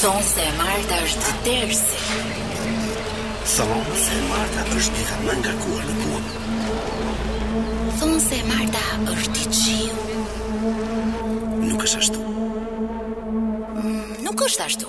Thonë se e marta është tersi. Thonë se e marta është dita më e ngarkuar në punë. Thonë se e marta është ditë shiu. Nuk është ashtu. Mm, nuk është ashtu.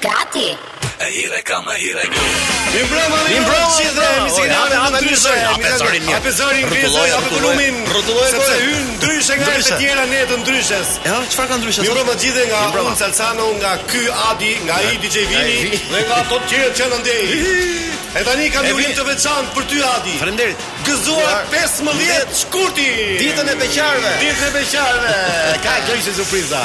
Gati! E re kam, e re kam. Mirëmbrëma, mirëmbrëma, mirë gjithë e misikina me të ndryshë. Apezarin mirë. Apezarin vjetoj, ape pëllumin. Rëtulloj e bërë. Hynë ndryshë nga e të tjera ne të ndryshës. Ja, çfarë ka ndryshe? Mirëmbrëma gjithë nga unë Salsano, nga ky Adi, nga i DJ Vini. Dhe nga të tjera që andej. E tani kam një urim të veçantë për ty Adi. Faleminderit. Gëzuar 15 shkurtin. Ditën e beqarve. Ditën e beqarve. Kjo ishte surpriza.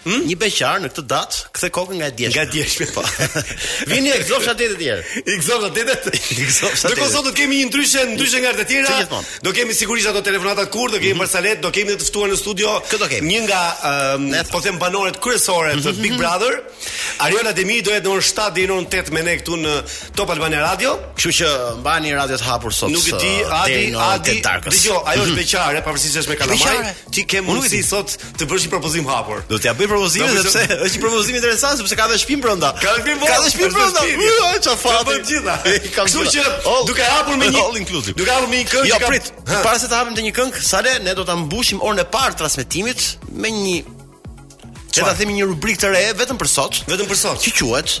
Hmm? Një beqar në këtë datë kthen kokën nga e djeshmja. Nga e djeshmja. Po. Vini e gëzofsh edhe ti ditën. E gëzofsh ditën. E gëzofsh. Do sot do kemi një ndryshe, ndryshe nga të tjera. Do kemi sigurisht ato telefonata kurth, do kemi mm -hmm. do kemi të ftuar në studio. Kë do kemi? Një nga um, po them banoret kryesore të mm -hmm. Big mhm. Brother. Ariola Demi do jetë në orën 7 deri në orën 8 me ne këtu në Top Albania Radio. Kështu që mbani radiot hapur sot. Nuk e di, Adi, Adi. Dgjoj, ajo është mhm. beqare, pavarësisht se është me kalamaj. Ti ke mundësi sot të bësh një propozim hapur. Do t'ja bëj propozimin dhe pse është një propozim interesant sepse ka dhe shpinë brenda. Ka dhe shpinë brenda. Ka dhe shpinë brenda. Ua, ça fat. Ka të gjitha. Ka kështu që oh, duke hapur me një all inclusive. Duke hapur me një këngë. Jo, prit. Para se të hapim me një këngë, Sale ne do ta mbushim orën e parë të transmetimit me një Le ta themi një rubrikë të re vetëm për sot, vetëm për sot. Që quhet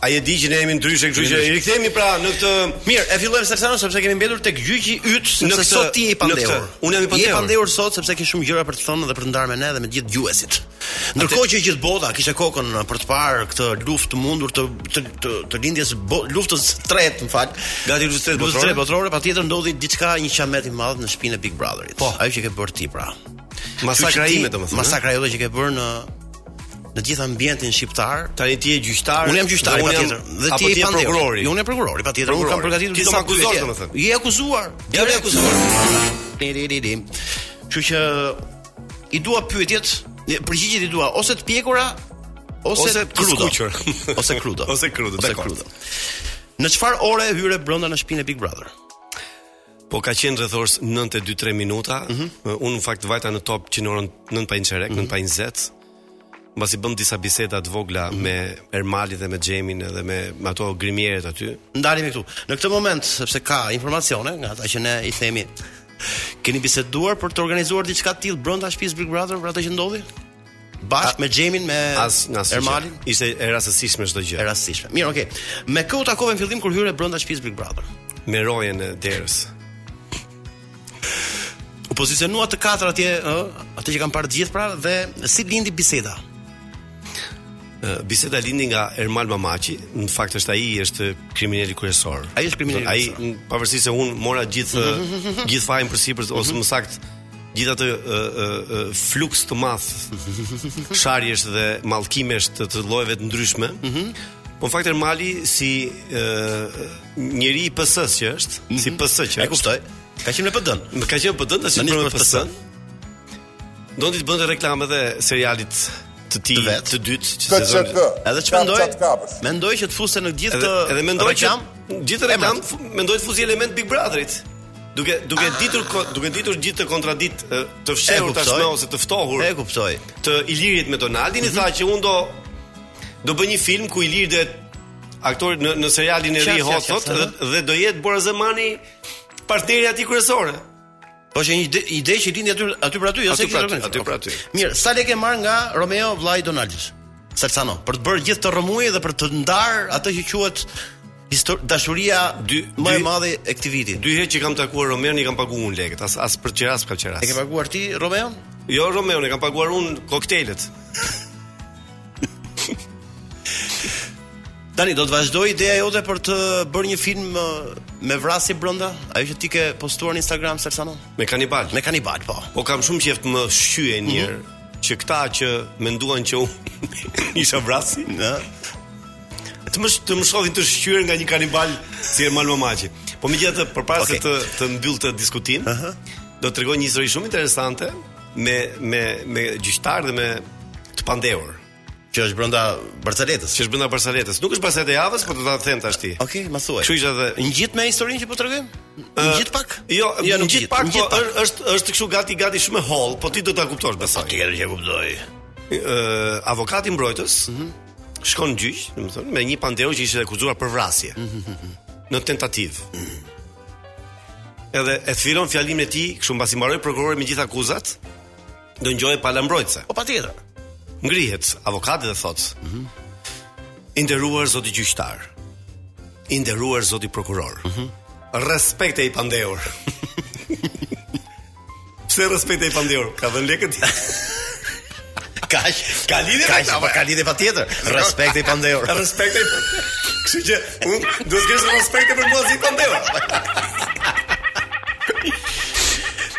Adi e di që ne jemi ndryshe, kështu që i rikthehemi pra në këtë Mirë, e fillojmë seksionin sepse kemi mbetur tek gjyqi yt në këtë sot ti je i pandehur. Unë jam i pandehur. Je i pandehur sot sepse ke shumë gjëra për të thënë dhe për të ndarë me ne dhe me gjithë dëgjuesit. Ndërkohë që gjithë bota kishte kokën uh, për të parë këtë luftë të mundshme të të të, të lindjes luftës së tretë, më fal. Gati luftës së tretë botërore, patjetër ndodhi diçka një kiamet i madh në shpinën e Big Brotherit. Po, ajo që ke bërë ti pra. Masakra ime domethënë. Masakra jote që ke bërë në në gjithë ambientin shqiptar. Tani ti je gjyqtar. Unë jam gjyqtar, unë jam dhe ti je prokurori. Unë jam prokurori, patjetër. Unë kam përgatitur ti je i akuzuar domethënë. Je akuzuar. Je i akuzuar. Kështu që i dua pyetjet, përgjigjet i dua ose të pjekura ose, ose të krudo. ose krudo. Ose krudo, dakor. Në çfarë ore hyre brenda në shpinën e Big Brother? Po ka qenë rreth orës 9:23 minuta. Mm -hmm. Unë në fakt vajta në top që në orën 9 pa një çerek, mm -hmm. 9 pa 20. Mbasi bëm disa biseda të vogla mm -hmm. me Ermalin dhe me Xhemin edhe me, me ato grimieret aty. Ndalemi këtu. Në këtë moment sepse ka informacione nga ata që ne i themi keni biseduar për të organizuar diçka të tillë brenda shtëpisë Big Brother për atë që ndodhi? Bashk me Xhemin me as nga Ermalin. Ishte e rastësishme çdo gjë. E rastësishme. Mirë, okay. Me kë u takove në fillim kur hyre brenda shtëpisë Big Brother? Me rojen e derës. U pozicionua të katër atje, ë, atë që kanë parë të gjithë pra dhe si lindi biseda. Biseda lindi nga Ermal Mamaqi, në fakt është ai është krimineli kryesor. Ai është krimineli. Ai pavarësisht se un mora gjithë gjithë fajin për sipër ose më saktë gjithë atë fluks të madh sharjesh dhe mallkimesh të, të llojeve të ndryshme. Ëh. Mm -hmm. Po fakt Ermali si ë njeri i PS-së që është, mm -hmm. si mhm. PS që. E kuptoj. Ka qenë në PD. Më ka qenë në PD, tash nëpër PS. Donte të bënte reklamë edhe serialit të tij të, të dytë këtë sezon. Edhe ç'mendoi? Mendoi që të fuste në gjithë këtë edhe mendoi që gjithë reklam mendoi të fusi elementë Big Brotherit. duke duke ah. ditur duke ditur gjithë atë kontradikt të fshehur tashmë ose të ftohur. E kuptoj. Të Ilirit me Donaldin mm -hmm. i mhm. tha që unë do do bëj një film ku Iliri do jetë aktori në në serialin e ri HOT dhe, dhe do jetë Bora Zemani partnerja e tij kryesore. Po qe një ide, ide që lindi aty aty për aty, jo se kishte rënë. Aty për aty. Mirë, sa lekë ke marrë nga Romeo vëllai Donaldit, Salsano, për të bërë gjithë atë rrëmujë dhe për të ndarë atë që quhet Historia e dashurisë më e madhe e këtij viti. Dy herë që kam takuar Romeon i kam paguar unë lekët, as as për qeras kam qeras. E ke paguar ti Romeon? Jo Romeon, i kam paguar unë koktejlet. Tani do të vazhdoj ideja jote për të bërë një film me vrasje brenda, ajo që ti ke postuar në Instagram Salsano? Me kanibal. Me kanibal, po. Po kam shumë qejf të më shqyej një herë mm -hmm. që këta që menduan që unë isha vrasi, ëh, Të më të më shohin të shqyer nga një kanibal si Ermal Mamaqi. Po megjithatë përpara okay. se të të mbyll këtë diskutim, uh -huh. do të tregoj një histori shumë interesante me me me gjyqtar dhe me të pandehur që është brenda barcaletës. Që është brenda barcaletës. Nuk është barcaleta javës, por do ta them tashti. Okej, okay, më thuaj. Kështu ishte dhe ngjit me historinë që po tregojmë? Ngjit pak? Jo, jo ngjit pak, po është është kështu gati gati shumë e hollë, po ti do ta kuptosh besoj. Po ti e kuptoj. Ë, avokati mbrojtës, mm -hmm. shkon në gjyq, domethënë me një pandehur që ishte akuzuar për vrasje. Në tentativë. Edhe e fillon fjalimin e tij, kështu mbasi mbaroi prokurori me gjithë akuzat, do ngjohej pala mbrojtëse. Po patjetër. Ngrihet avokati dhe thotë: "Ëh. Mm -hmm. I nderuar zoti gjyqtar. I nderuar zoti prokuror. Ëh. Mm -hmm. Respekte i pandehur." Pse respekte i pandehur? Ka dhënë lekët? Ka ka lidhje me ta, ka lidhje patjetër. Respekte i pandehur. Respekt i. Kështu që un do të kesh respekt për mua si pandehur.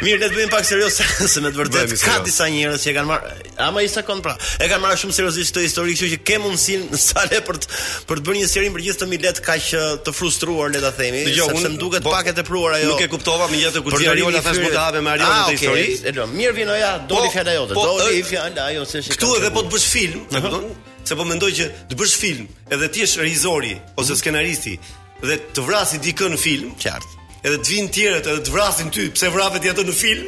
Mirë, le të bëhemi pak serioz se me të vërtetë ka disa njerëz që e kanë marrë Ama i sakon pra. E kanë marrë shumë seriozisht këtë histori, kështu që ke mundësinë në sallë për të për të bërë një seri për gjithë të milet kaq të frustruar le ta themi, Dëgjo, sepse unë- më duket po, pak e tepruar ajo. nuk e kuptova, megjithatë kur Për xhia të Ariola rinë thash, fyrit. mund të hapem me Ariola Ah, këtë okay, histori. e lëm. Mirë vjen ajo, doli Po, fjala jote. po, Doli ë- fjala ajo se është. e Këtu kam edhe po të qenë. bësh film, e kupton? Se po mendoj që të bësh film, edhe ti je regjisori ose skenaristi, Dhe të vrasi dikë në film. Qartë. Edhe të vinë tjerët edhe të vrasin ty, pse vrave ti atë në film?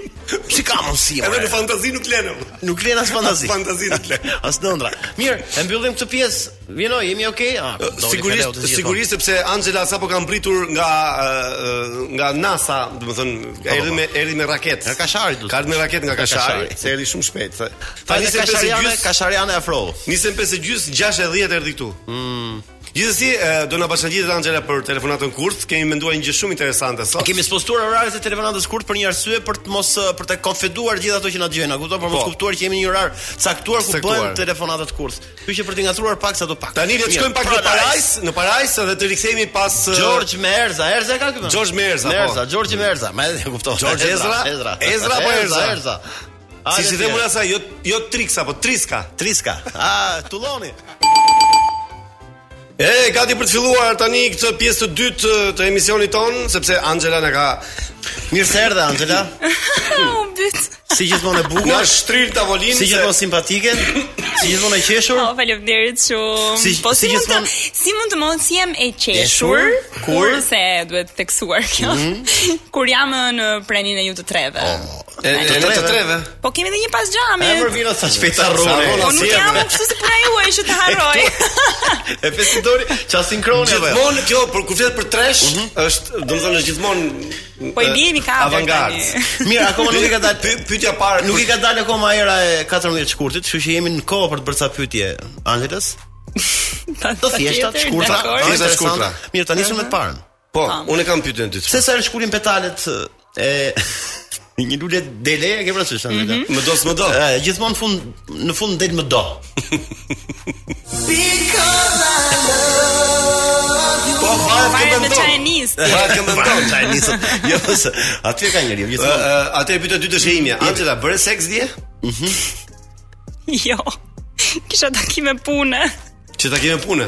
Si ka mundësi? Edhe në fantazi nuk lenë. Nuk lenë as fantazi. As fantazi nuk lenë. As n'ëndrra. Mirë, e mbyllim këtë pjesë. Vino, jemi okay? Ah, sigurisht, sigurisht sepse Angela sapo ka mbërritur nga nga NASA, domethënë, po, po, erdhi po. me erdhi me raketë. Nga Kashari do. Ka ardh me raketë nga Kashari, se erdhi shumë shpejt. Tani se Kashari është Kashari është afër. Nisem 5:30, 6:10 erdhi këtu. Mm. Gjithsesi, do na bashkëngjitet Angela për telefonatën kurth. Kemi menduar një gjë shumë interesante sot. Kemi spostuar oraret e telefonatës kurth për një arsye për të mos për të konfonduar gjithë ato që na dëgjojnë. A kupton? Për mos po. kuptuar që kemi një orar caktuar ku bëhen telefonatat kurth. Kjo që për të ngatërruar pak sa do pak. Tani le të shkojmë pak në Parajs, në Parajs dhe të rikthehemi pas George Merza. Erza ka këtu. George Merza. Po. Merza, George Merza. Ma e kupton. George Ezra. Ezra. Ezra po Erza. Erza. Si si themi asaj, jo jo triksa, po triska. Triska. Ah, tulloni. E, gati për të filluar tani këtë pjesë të dytë të emisionit tonë, sepse Angela na ka Mirë se erdhe Angela. Unë byt. Si gjithmonë e bukur. Na shtri tavolinë. Si gjithmonë simpatike. Si gjithmonë e qeshur. Po, faleminderit shumë. Si, po si, si gjithmonë si mund të mos jem e qeshur kur s'e duhet theksuar kjo. Mm -hmm. kur jam në praninë e ju të treve. Oh. E të treve. Të treve. Po kemi edhe një pas xhami. E mor vino sa shpejt harroni. Po nuk jam unë kështu si puna juaj që të harroj. e pesi dori, ça sinkroni apo? Gjithmonë kjo për kur flet për tresh, mhm. është domethënë është gjithmonë Po i bini ka avangard. Mirë, akoma nuk i ka dalë pyetja e parë. Nuk i ka dalë akoma era e 14 shkurtit, kështu që jemi në kohë për të bërë ca pyetje. Angelës? Do thjesht ta shkurtra, do thjesht ta shkurtra. Mirë, tani shumë të parën. Po, unë e kam pyetjen e dytë. Se sa shkulin petalet e një luledele e ke parasysh atë. Mm -hmm. Më do s'më do. E, gjithmonë fund në fund del më do. Po, pa, pa, pa, pa, Chinese. Pa, pa, pa, pa, Chinese. Jo, se, aty e ka njëri, vjetë. Uh, uh, aty e pyetja dy të shëjimja. Angela, bëre seks dje? Mm -hmm. Jo, kisha takime pune. Çë takime pune?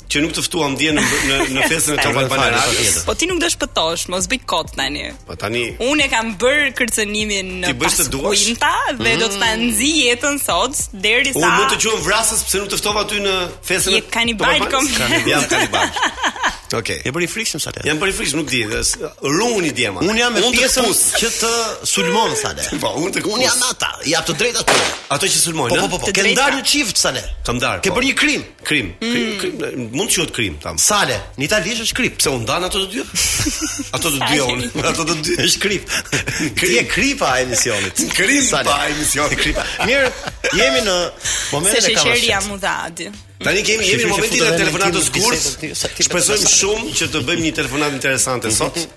Që nuk të ftuam dje në në, në festën e Top Albania Radios. Po ti nuk do shpëtosh, mos bëj kot tani. Po tani. Unë e kam bër kërcënimin në prapaskuinta dhe do të ta mm. nxij jetën sot derisa Unë mund të quhem vrasës pse nuk të ftova ty në festën e Top Albania Radios. Je kanibal komplet. Jam kanibal. Okej. Okay. Je bër i frikshëm Sale. Jam bër i frikshëm, nuk di. Ruhuni djema. Unë jam me pjesën që të sulmon Sale. Po, unë të Unë jam ata. Ja të drejtat. Ato që sulmojnë. Po, po, po. po. Ke ndarë një çift Sale. Kam ndarë. Ke po. bërë një krim. Krim. krim, mm. krim mund të quhet krim, tam. Sale, në italisht është kripë, pse u ndan ato të dy? ato të dy janë, ato të dy është kripë. Kri e kripa e emisionit. Krim Sale. pa emisionit kripa. Mirë, jemi në momentin e kamë. Se sheria mu dha aty. Tani kemi jemi në momentin e telefonatës kurs. Shpresojmë shumë që të bëjmë një telefonatë interesante sot.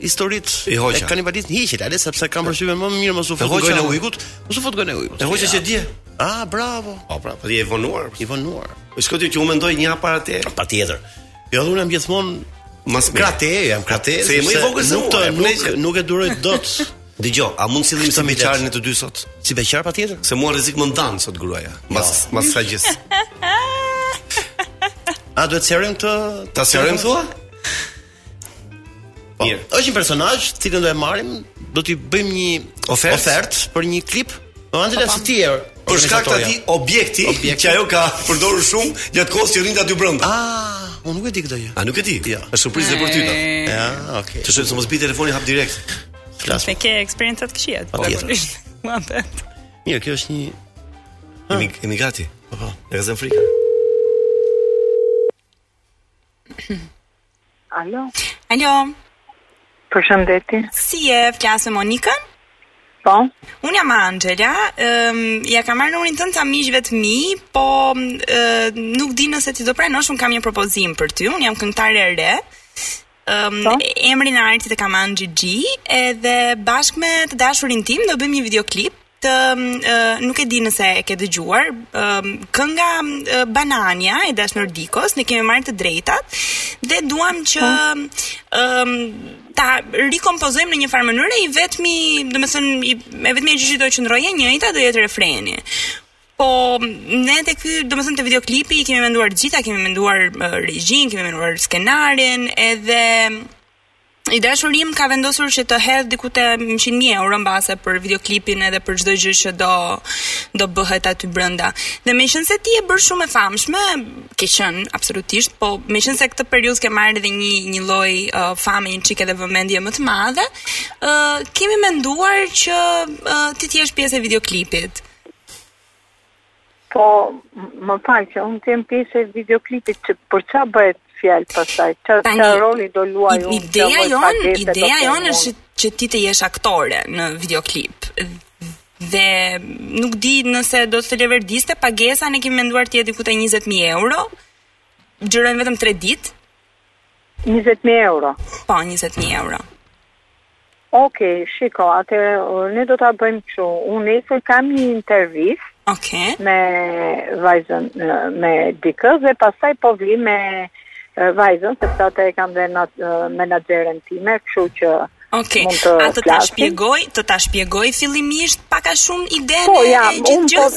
historitë e kanibalisë hiqet, ale sepse kam përshtypjen më mirë mos u fut n'gojën e ujkut, mos u fut n'gojën e ujkut. E hoqja që dje. Ah, bravo. Po, bravo. Po ti je vonuar, i vonuar. Po shkoj ti që u mendoj një para te. Patjetër. Jo, unë jam gjithmonë mas krate, jam krate. Se më i vogël se unë, nuk nuk e duroj dot. Dgjoj, a mund sillemi si beqarë ne të dy sot? Si beqarë patjetër. Se mua rrezik më ndan sot gruaja. Mas mas sa gjës. A duhet të sqarojmë këtë? Ta sqarojmë thua? Po, Mirë. është një personazh, të cilin do e marrim, do t'i bëjmë një Ofertë? ofertë për një klip. Po Angela si ti e Për shkak të atij objekti, Objekti. që ajo ka përdorur shumë gjatë kohës që rrinte aty brenda. Ah, unë nuk e di këtë gjë. A nuk e di? Jo. Është surprizë dhe për ty. ta. E, Ja, okay. Të shojmë se mos bi telefoni hap direkt. Flas. Se ke eksperienca të këqija. Po, tjetër. zakonisht. Ma bet. Mirë, kjo është një Jemi jemi gati. Po po. E ka zënë frika. Alo. Alo. Përshëndetje. Si je? Flas me Monikën? Po. Unë jam Angela, um, ia kam marrë numrin tënd ca miqve të mi, po uh, nuk di nëse ti do pranosh, un kam një propozim për ty. Un jam këngëtare e re. Um, po? emrin e artit e kam Angie G, edhe bashkë me të dashurin tim do bëjmë një videoklip të nuk e di nëse e ke dëgjuar kënga Banania e Dashnor Dikos ne kemi marrë të drejtat dhe duam që um, ta rikompozojmë në një farë mënyre i vetmi, domethënë e vetmja gjë që do të qëndrojë e njëjta do jetë refreni. Po ne te ky, domethënë te videoklipi i kemi menduar të gjitha, kemi menduar regjinë, kemi menduar skenarin, edhe I dashuri im ka vendosur që të hedh diku te 100.000 euro mbase për videoklipin edhe për çdo gjë që do do bëhet aty brenda. Dhe meqenëse ti je bërë shumë e famshme, ke qen absolutisht, po meqenëse këtë periudhë ke marrë edhe një një lloj uh, fame, një çik edhe vëmendje më të madhe, uh, kemi menduar që uh, ti të jesh pjesë e videoklipit. Po, më fal që unë të jem pjesë e videoklipit që për ça bëhet fjalë pastaj, ça, Tani, ça roli do luaj unë, ideja jonë, ideja jonë është që ti të jesh aktore në videoklip, dhe nuk di nëse do të leverdiste pagesa, ne kemi menduar diku te 20.000 euro, xhirojmë vetëm 3 ditë, 20 mijë euro. Po, 20 mijë euro. Ok, shiko, atë ne do ta bëjmë kështu. Unë nesër kam një intervistë. Ok. Me vajzën me dikë dhe pastaj po vij me vajzën sepse atë e kam dhe menaxheren time, kështu që Ok, të ta, të ta shpjegoj, të ta shpjegoj fillimisht pak a shumë idenë po, ja, e gjithë po, gjës?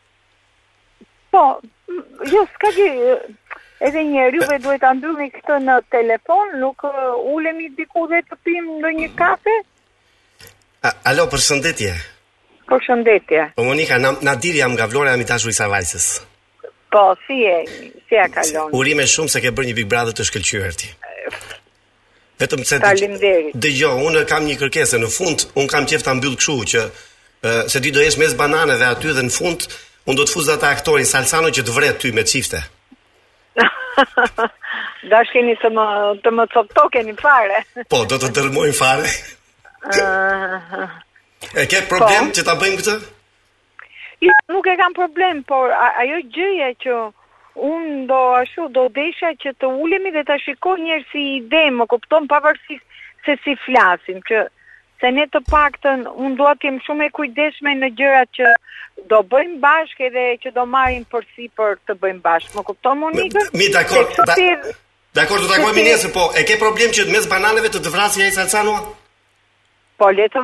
Po, jo, s'ka gjë. Edhe një herë ju e duhet ta mbyllim këtë në telefon, nuk ulemi diku dhe të pimë ndonjë kafe. A, alo, përshëndetje. Përshëndetje. Po Monika, na, Nadiri jam nga Vlora, jam i dashur i sat vajze. Po, si je, si ia kalon? Urime shumë se ke bërë një Big Brother të shkëlqyer ti. Vetëm se Faleminderit. Dëgjo, unë kam një kërkesë në fund, unë kam qejf ta mbyll kështu që se ti do jesh mes bananeve aty dhe në fund unë do të fus ata aktorin Salsano që të vret ty me çifte. Dashkeni të më të më coptokeni fare. Po, do të dërrmojmë fare. Ah. e ke problem po. që ta bëjmë këtë? Jo, nuk e kam problem, por ajo gjëja që unë do ashtu do desha që të ulemi dhe ta shikoj njëherë si ide, më kupton pavarësisht se si flasim, që se ne të paktën unë dua të jem shumë e kujdesshme në gjërat që do bëjmë bashkë edhe që do marrim përsipër të bëjmë bashkë. Më kupton Monika? Mirë dakord. Dakord, do të takohemi nesër, po e ke problem që mes bananeve të të vrasë ai Salsano? Po le të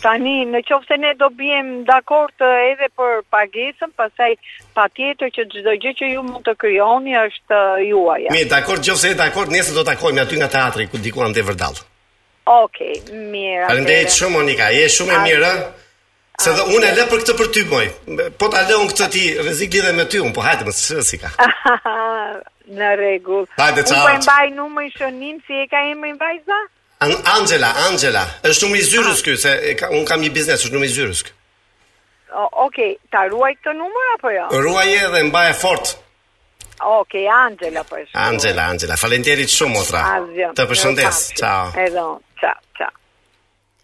tani në qoftë se ne do biem dakord edhe për pagesën, pastaj patjetër që çdo gjë që ju mund të krijoni është uh, juaja. Mirë, dakord, qoftë se je dakord, nesër do të takohemi aty nga teatri ku diku andej vërdallë. Okej, okay, mirë. Faleminderit shumë Monika, je shumë e mirë. Se dhe unë e lë për këtë për ty, moj. Po ta lë unë këtë ti, rrezik lidhem me ty, unë po hajt më së si ka. Në rregull. Hajde, çao. Unë po e mbaj numrin shënim, si e ka emrin vajza? An Anxhela, Anxhela, është numri i zyrës ah. ky, se ka, un kam një biznes, është numri i zyrës ky. Okej, okay, ta ruaj këtë numër apo jo? Ruaje dhe mbaje fort. Ok, Anxhela për shumë. Anxhela, Anxhela, faleminderit shumë, motra. Të përshëndes, ciao. Edhe, ciao, ciao.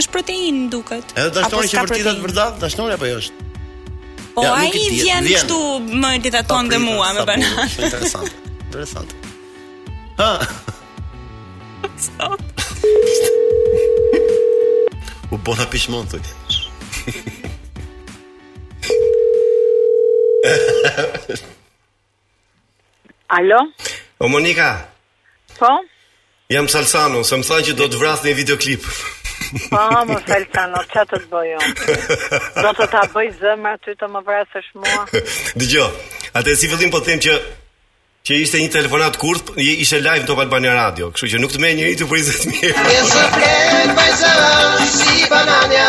Është protein, më duket. Edhe dashnori që vërtetat vërtet, dashnori apo jo është? Po ja, ai vjen këtu mediton dhe mua me banane. Interesant. Interesant. Ha. Stop. U bona pishman të të të Alo? O Monika? Po? Jam Salsano, se më thanë që do të vrasë një videoklip. Po, mo Salsano, ç'të të bëj? Do ta bëjë zëmra ty të më vrasësh mua? Dëgjo, atëherë si fillim po të them që që ishte një telefonatë kurth, ishte live në Top Albania Radio, kështu që nuk të merr njeri ty për 20 mijë. Jesë flet bajza si bananja.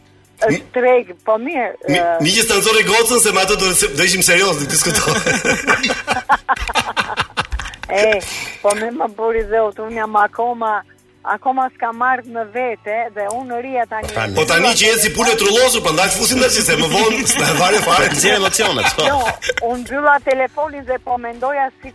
Është treg, po mirë. Mi, uh... mi që s'ta nxori gocën se me atë do do ishim serioz në diskutim. e, po më më bëri dhe unë unë jam akoma akoma s'ka marrë veten dhe unë rri tani. Po, po tani që je si pulë e trullosur, prandaj po fusim tash se më vonë s'na vare fare. Nxjerr emocionet. Po. Jo, unë mbylla telefonin dhe po mendoja si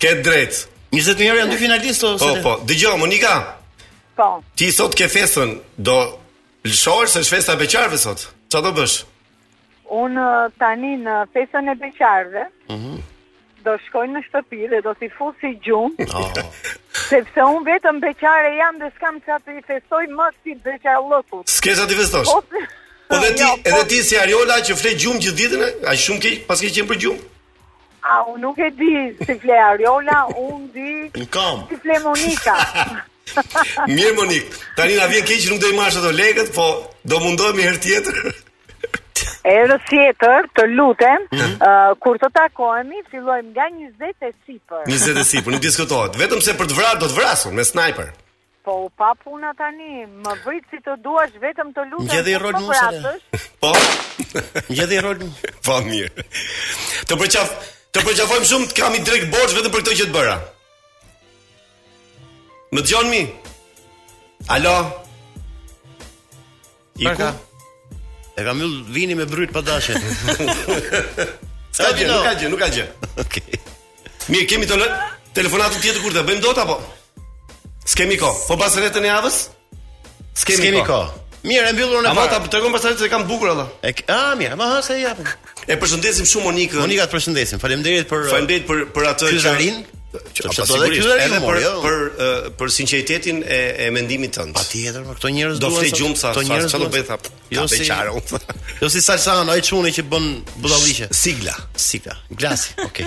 Ke drejt. 20 milionë janë dy finalistë ose? Po, po. Dëgjo, Monika. Po. Ti sot ke festën, do lëshohesh se është festa e beqarëve sot. Ça do bësh? Un tani në festën e beqarëve. Mhm. Mm do shkoj në shtëpi dhe do t'i fut një gjumë. Oh. Sepse un vetëm beqare jam dhe s'kam ça të festoj më si beqarllëku. S'ke ça të festosh. Po, po dhe ti, jo, po. edhe ti si Ariola që fle gjumë gjithë ditën, aq shumë keq paske qenë për gjumë. A, unë nuk e di si fle Ariola, unë di... Nuk kam. Si fle Monika. Mirë, Monik, tani na vjen keq që nuk do i marrësh ato lekët, po do mundohemi herë tjetër. Herë tjetër, të lutem, mm -hmm. uh, kur të takohemi, fillojmë nga 20 e sipër. 20 e sipër, nuk diskutohet. Vetëm se për të vrarë do të vras un me snajper. Po u pa puna tani, më vrit si të duash vetëm të lutem. Gjej një rol të më vrasësh. Po. Gjej një rol. Po mirë. Të përqaf, të përqafojmë shumë, të kam një drekë borxh vetëm për këtë që të bëra. Më dëgjon mi? Alo. Iku. E ka mbyll Vini me bryt pa dashje. S'ka gjë, nuk ka gjë, nuk ka gjë. Okej. Mirë, kemi telefonatë tjetër kur të bëjmë dot apo? S'kemi kohë. Po barsoletën e javës? S'kemi kohë. Mirë, e mbyllur në Ama ta tregon pastaj se e kam bukur atë. E ah mirë, ama ha se japin. E përshëndesim shumë Monikën. Monika të përshëndesim. Faleminderit për Faleminderit për për atë që Sepse do të thotë edhe për jo. për për sinqeritetin e e mendimit tënd. Patjetër, po këto njerëz do fle gjumë sa sa çfarë do bëj tha. Jo si çaro. Jo si Salsa, ai çuni që bën budalliqe. Sigla, sigla. Glasi, okay.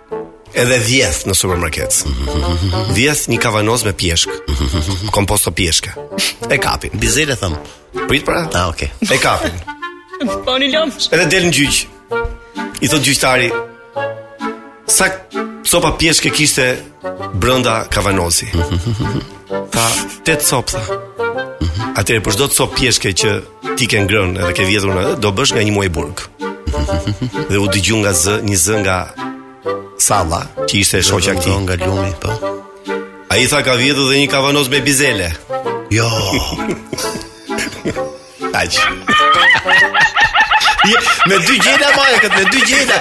Edhe vjedh në supermarket. Vjedh një kavanoz me pjeshkë. Komposto pjeshke. E kapin. Bizele thamë. Prit pra? Ah, okay. E kapin. Po një lëmsh. Edhe del në gjyq. I thotë gjyqtari, sa copa pjeshke kishte brenda kavanozi. Tha, tetë copë. Atëherë për çdo copë pjeshke që Ti ke ngrënë edhe ke vjedhur do bësh nga një muaj burg. Dhe u dëgju nga zë, një zë nga salla, që ishte e shoqja e tij. Nga lumi, po. Ai tha ka vjedhur dhe një kavanoz me bizele. Jo. Aj. me dy gjela më e këtë, me dy gjela.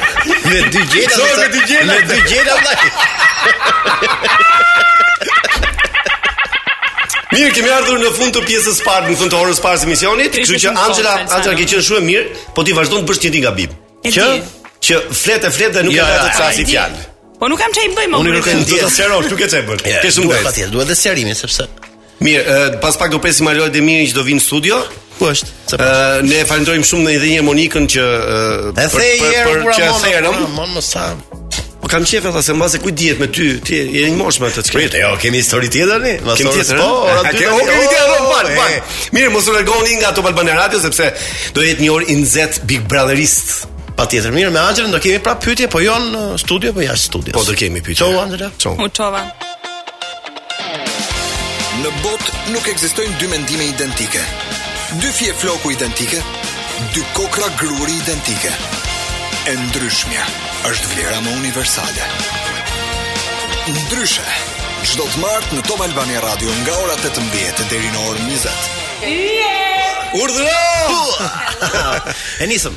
Me dy gjela. Çfarë me dy gjela? Me dy gjela. Mirë, kemi ardhur në fund të pjesës së parë, në fund të orës së parë të emisionit, kështu që Anxhela, Anxhela ke qenë shumë e mirë, po ti vazhdon të bësh të njëjtin gabim. Që që flet e flet dhe nuk e kap të ça'si fjalë. Po nuk kam ça i bëj më. Unë nuk e di. Sero, këtu ke ça i bën. Ke shumë gjë. Duhet të sqarojmë sepse Mirë, pas pak do presim Eriolën dhe Mirin që do vinë në studio. Ku është? Ne e falenderojmë shumë në dhënje Monikën që e the herë për herë, që e therrëm. Më më sa. Po kam qejf edhe se mbase ku i dihet me ty, ti je një moshë me atë çka. Prit, jo, kemi histori tjetër ne. Mos kemi tjetër. Po, ora dy. Kemi histori tjetër, po, fal, fal. Mirë, mos u largoni nga Top Albania Radio sepse do jetë një orë e nxehtë Big Brotheri. Patjetër, mirë, me Anxhelën do kemi prapë pyetje, po jo në studio, po jashtë studios. Po do kemi pyetje. Çau Anxhela. Çau. U çova. Në botë nuk ekzistojnë dy mendime identike. Dy fije floku identike, dy kokrra gruri identike. E ndryshmja është vlera më universale. Ndryshe, çdo të martë në Top Albania Radio nga ora 18 deri në orën 20. Urdhëro! e nisëm.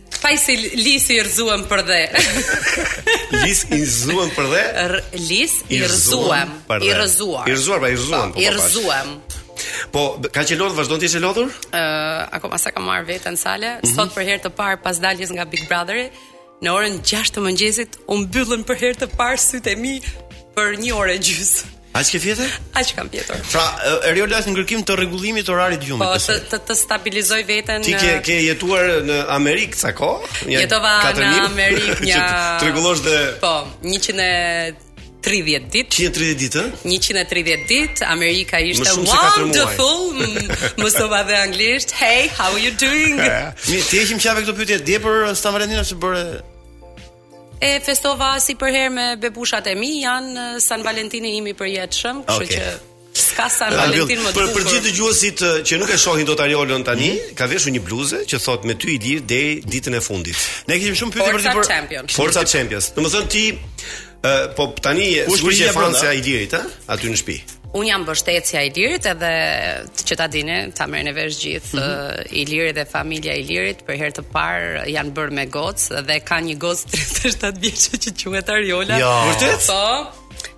Paj si lis i rrzuem për dhe. lis i rrzuem për dhe? R lis i rrzuem, i rrzuar. I rrzuar, pra i rrzuam po. po I po, rrzuem. Po, kaq e lodhur, vazhdon të jesh e lodhur? Uh, akoma s'e kam marrë veten Sale, mm -hmm. sot për herë të parë pas daljes nga Big Brotheri, në orën 6 të mëngjesit, u mbyllën për herë të parë sytë e mi për një orë e gjysë. Aq ke fjetur? Aq kam fjetur. Pra, Eriola është në kërkim të rregullimit të orarit të gjumit. Po, të, të, të stabilizoj veten. Ti ke ke jetuar në Amerikë ca kohë? Jetova në Amerikë një të rregullosh dhe Po, 100 130 ditë. 130 ditë? 130 ditë. Amerika ishte wonderful. Mësova dhe anglisht. Hey, how are you doing? Miri, ti i ke qejf këto pyetje dje për San Valentin që bëre E festova si përherë me bebushat e mi, janë San Valentini im i përjetshëm, kështu okay. që s'ka San Valentin më të bukur. Për për gjithë dëgjuesit që nuk e shohin dot Ariolën tani, mm -hmm. ka veshur një bluzë që thot me ty Ilir deri ditën e fundit. Ne kemi shumë pyetje për ty për Champions. Forza Champions. Domethënë ti uh, po tani sigurisht je fansja e Ilirit, ha? Aty në shtëpi. Un jam mbështetësja e Ilirit edhe që ta dini, ta merrni vesh gjithë mm -hmm. Iliri dhe familja e Ilirit për herë të parë janë bërë me goc dhe ka një goc 37 vjeçe që quhet Ariola. Jo. Vërtet? Po.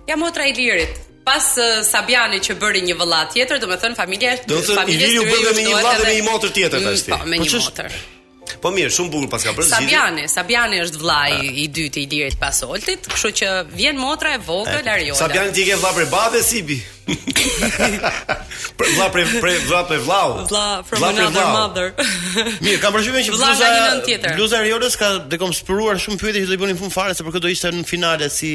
Jam motra e Ilirit. Pas uh, Sabiani që bëri një vëlla tjetër, domethënë familja e familjes. Do të thotë Iliri u bë me një vëlla dhe me një motër tjetër tash. Mm, po, me po një motër. Po mirë, shumë bukur paska bërë zgjidhje. Sabiani, Sabiani është vllai ah. i dytë i Ilirit pas Oltit, kështu që vjen motra e vogël eh, Ariola. Sabiani ti e ke vlla për babë si bi. Për vlla për për vlla për vllau. Vlla from another mother. Mirë, kam përshtypjen që bluza e nën tjetër. Bluza e Ariolës ka dekonspiruar shumë pyetje që do i bënim fund fare se për kë do ishte në finale si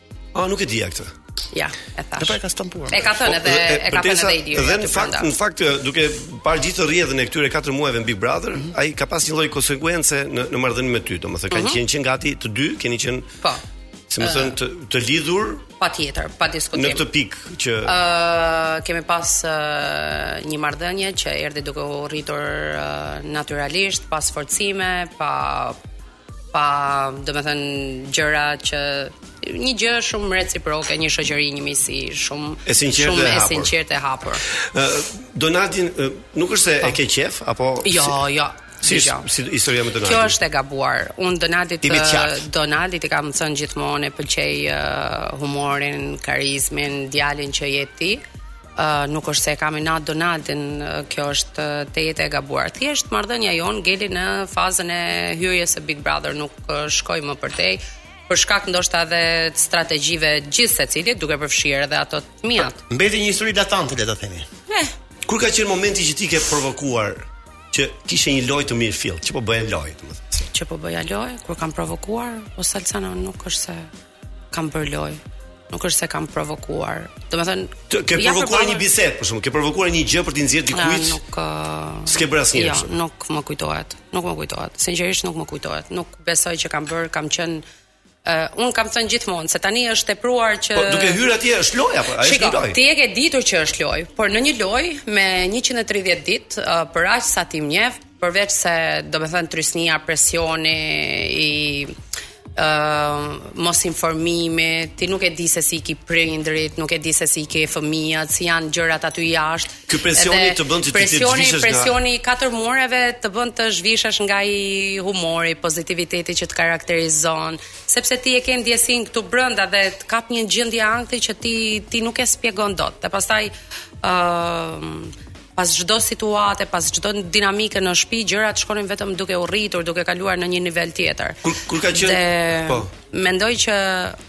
Ah, nuk e dija këtë. Ja, e thash. Pra e ka stampuar. E ka thënë po, edhe e, e ka thënë edhe Iliri. Dhe në fakt, në fakt duke parë gjithë rrjedhën e këtyre 4 muajve në Big Brother, mm -hmm. ai ka pas një lloj konsekuence në në marrëdhënie me ty, domethënë kanë mm -hmm. qenë qenë gati të dy, keni qenë Po. Si me thënë të, të lidhur Pa tjetër, pa diskutim Në këtë pikë që uh, Kemi pas uh, një marrëdhënie që erdhi duke u rritur uh, natyralisht Pa sforcime, pa pa domethënë gjëra që një gjë shumë reciproke, një shoqëri, një miqësi shumë e sinqertë shumë e sinqertë e hapur. Ë Donaldin nuk është se e po. ke qef apo Jo, si... jo. Si, jo. si historia me Donaldin. Kjo është e gabuar. Un Donaldit Donaldit i kam thënë gjithmonë e pëlqej uh, humorin, karizmin, djalin që je ti. Uh, nuk është se e kam inat Donaldin, uh, kjo është uh, tejet e gabuar. Thjesht marrëdhënia jonë ngeli në fazën e hyrjes së Big Brother nuk uh, shkoi më përtej për shkak ndoshta edhe të strategjive gjithsecilit, duke përfshirë edhe ato të mia. Po, mbeti një histori latente, le ta themi. Eh. Kur ka qenë momenti që ti ke provokuar që kishe një lojë të mirëfilltë, që po bëje lojë, domethënë. Që po bëja lojë, kur kam provokuar, o Salcana nuk është se kam bërë lojë. Nuk është se kam provokuar. Domethënë, ke provokuar një bisedë, për shembull, ke provokuar një gjë për të nxjerrë dikujt? Nuk s'ke bërë asnjë. Jo, nuk më kujtohet. Nuk më kujtohet. Sinqerisht nuk më kujtohet. Nuk besoj që kam bërë, kam qenë Uh, un kam thënë gjithmonë se tani është tepruar që Po duke hyrë atje është lojë apo ai është lojë? Ti e ke ditur që është lojë, por në një lojë me 130 ditë uh, për aq sa ti më njeh, Përveç se, domethënë, trysnia, presioni, i mos informimi, ti nuk e di se si i ke prindrit, nuk e di se si i ke fëmijët, si janë gjërat aty jashtë. Ky presioni të bën ti të zhvishesh nga presioni, presioni i katër mureve të bën të zhvishesh nga i humori, pozitiviteti që të karakterizon, sepse ti e ke ndjesin këtu brenda dhe të kap një gjendje ankthi që ti ti nuk e spjegon dot. Dhe pastaj ë Pas çdo situate, pas çdo dinamike në shtëpi, gjërat shkonin vetëm duke u rritur, duke kaluar në një nivel tjetër. Kur kur ka qenë? Dhe po. Mendoj që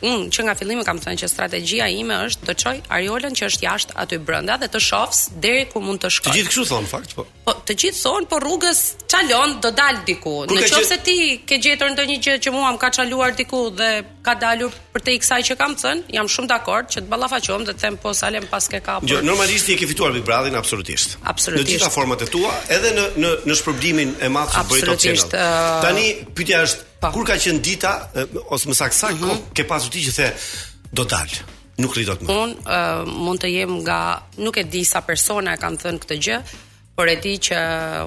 un që nga fillimi kam thënë që strategjia ime është të çoj Ariolën që është jashtë aty brenda dhe të shof deri ku mund të shkoj. Të gjithë kështu thon në fakt, po. Po, të gjithë thon, po rrugës çalon do dal diku. Në qoftë se ti ke gjetur ndonjë gjë që mua më ka çaluar diku dhe ka dalur përtej kësaj që kam thënë, jam shumë dakord që të ballafaqohem dhe të them po valla më paske kapur. Jo, normalisht ti e ke fituar Big Brother-in absolutisht. Absolutisht. Në të gjitha format e tua, edhe në në në shpërblimin e madh që bëri Top Channel. Uh... Tani pyetja është pak. Po. kur ka qenë dita ose më saktë sa mm -hmm. ke pasur ti që the do dal. Nuk rri dot më. Un uh, mund të jem nga nuk e di sa persona e kanë thënë këtë gjë, por e di që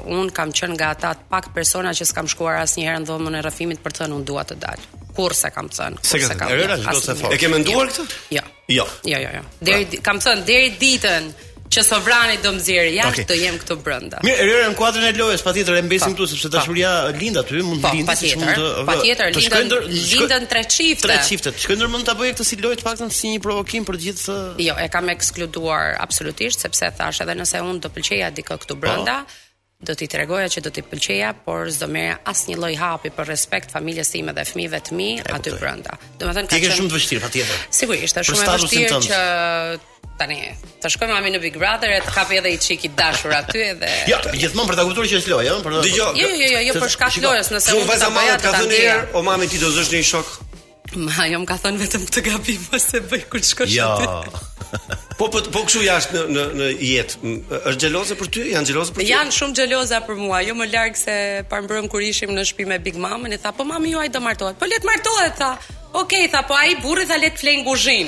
un kam qenë nga ata të pak persona që s'kam shkuar asnjëherë në dhomën e rrëfimit për të thënë un dua të dal. Kurrë s'e kam thënë. S'e ke thënë, ajo s'do të thotë. E ke menduar këtë? Jo. Jo. Jo, jo, jo. Deri pra. kam thënë deri ditën që sovrani do më nxjerrë jashtë okay. do jem këtu brenda. Mirë, prapë në kuadrin e lojës, patjetër e mbesim këtu sepse dashuria lind aty, mund të lindë siç mund të. Patjetër, lindën lindën tre çifte. Tre çifte. Të shkoi ndërmend ta bëje këtë si lojë të paktën si një provokim për gjithë. Jo, e kam ekskluduar absolutisht sepse thash edhe nëse unë pëlqeja dikë këtu brenda, do t'i tregoja që do ta pëlqeja, por s'do merrja asnjë lloj hapi për respekt familjes time dhe fëmijëve të mi aty brenda. Domethënë ka qenë shumë e vështirë patjetër. Sigurisht, është shumë e vështirë që tani të shkoj mami në Big Brother e të kapi edhe një çik i dashur aty edhe Jo, ja, gjithmonë për ta kuptuar që është lojë, ëh, për të. Jo, jo, jo, jo, jo për shkak të lojës, nëse unë vajza më ka thënë herë, o mami ti do të zësh një shok Ma, jo më ka thënë vetëm këtë gabim, mos e bëj kur shkosh jo. aty. Jo. po po po kshu jashtë në në në jetë. Është xheloze për ty? Janë xheloze për ty? Janë shumë xheloza për mua. Jo më larg se parmbrëm kur ishim në shtëpi me Big Mamën, i tha, "Po mami juaj do martohet." Po le të martohet, tha. Okej, okay, tha, po ai burri tha le të flejë në guzhin.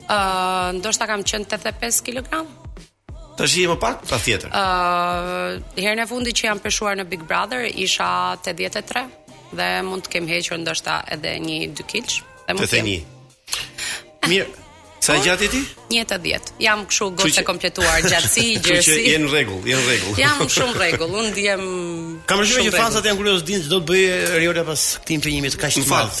Ë, uh, ndoshta kam qenë 85 kg. Tashi më pak, patjetër. Ë, uh, herën e fundit që jam peshuar në Big Brother isha 83 dhe mund të kem hequr ndoshta edhe një 2 kg. Dhe mund të them. Mirë. Sa e gjatë ti? 1.10. Jam kështu gocë e kompletuar gjatësi, gjerësi. Që jeni në rregull, jeni në rregull. Jam shumë në rregull. Unë ndiem Ka rëndësi që fansat janë kurioz të dinë ç'do të bëjë Ariola pas këtij impenjimi kaq të madh.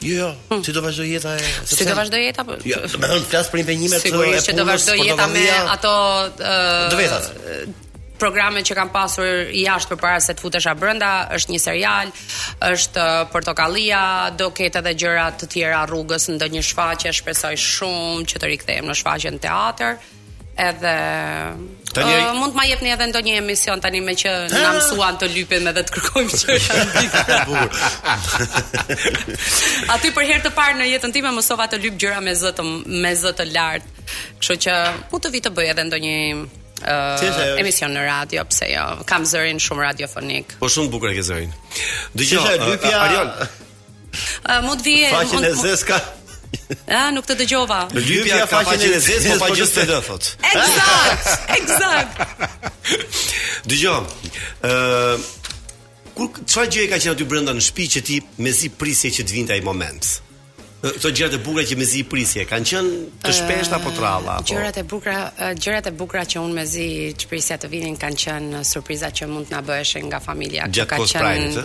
Jo, jo, hmm. si do vazhdojë jeta e sepse... Si do vazhdojë jeta? Po- jo, domethënë flas për impenjimet e punës. Sigurisht që do vazhdojë jeta me ato të vetat. Programet që kam pasur jashtë përpara se të futesha brenda, është një serial, është portokallia, do ketë edhe gjëra të tjera rrugës, ndonjë shfaqje, shpresoj shumë që të rikthehem në shfaqje në teatër. Edhe tani uh, mund të ma jepni edhe ndonjë emision tani meqë na mësuan të lypim edhe të kërkojmë që është bukur. Aty për herë të parë në jetën time mësova të lyp gjëra me zë të me zë të lartë. Kështu që mund të vi të bëj edhe ndonjë uh, emision në radio, pse jo? Kam zërin shumë radiofonik. Po shumë bukur e ke zërin. Dëgjo, uh, Arion. A mund të vije? Faqen e zezë ka. A nuk të dëgjova. Lypja ka faqen e zezë, po pa gjë s'të lë, thotë. Ekzakt. Ekzakt. Dëgjo. Ë kur çfarë gjëje ka qenë aty brenda në shtëpi që ti mezi prisje që të vinte ai moment? Këto gjërat e bukura që mezi i prisje, kanë qenë të shpeshta apo të rralla apo? Gjërat e bukura, gjërat e bukura që unë mezi ç'prisja të vinin kanë qenë surpriza që mund të na bëheshin nga familja, që ka qenë.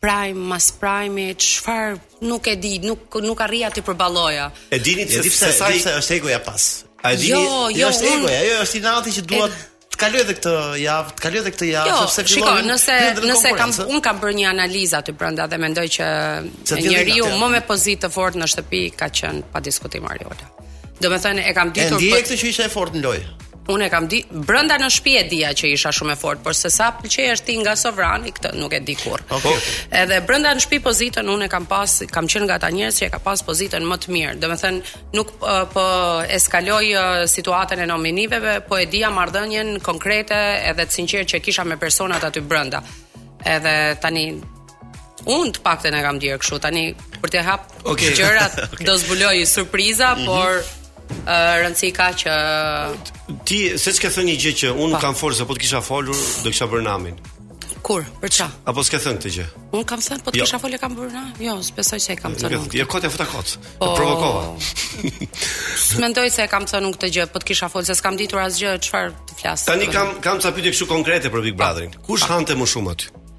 Prime mas prime çfarë nuk e di, nuk nuk arrija t'i përballoja. E dini pse pse sa pse është egoja pas. A e dini? Jo, jo, jo është egoja, jo është inati që dua të kaloj edhe këtë javë, të kaloj edhe këtë javë jo, sepse fillon. Jo, nëse nëse kam unë kam bërë një analizë aty brenda dhe mendoj që njeriu më me pozitë të fortë në shtëpi ka qenë pa diskutim Ariola. Domethënë e kam ditur... E ndieje këtë që ishe e fortë në lojë? Unë e kam di, brenda në shpi e dija që isha shumë e fortë, por se sa pëlqehesh ti nga sovrani, këtë nuk e di kurrë. Okay. Edhe brenda në shpi pozitën, unë e kam pas, kam qenë nga ata njerëz që e ka pas pozitën më të mirë. Domethënë, nuk uh, po eskaloj uh, situatën e nominimeve, po e dija marrëdhënien konkrete edhe të sinqertë që kisha me personat aty brenda. Edhe tani, Unë të paktën e kam ndjerë kështu tani për të hap okay. gjërat okay. do zbuloj surpriza, mm -hmm. por uh, rëndësi ka që ti seç ke thënë një gjë që unë kam folur, se po të kisha folur, do kisha bërë namin. Kur? Për ça? Apo s'ke thënë këtë gjë? Unë kam thënë, po të jo. kisha folur kam bërë na. Jo, s'besoj se e kam thënë. Jo, kot e futa kot. Po provokova. S'mendoj se e kam thënë këtë gjë, po të kisha folë se s'kam ditur asgjë çfarë të flas. Tani kam kam ca pyetje kështu konkrete për Big Brotherin. Kush hante më shumë aty?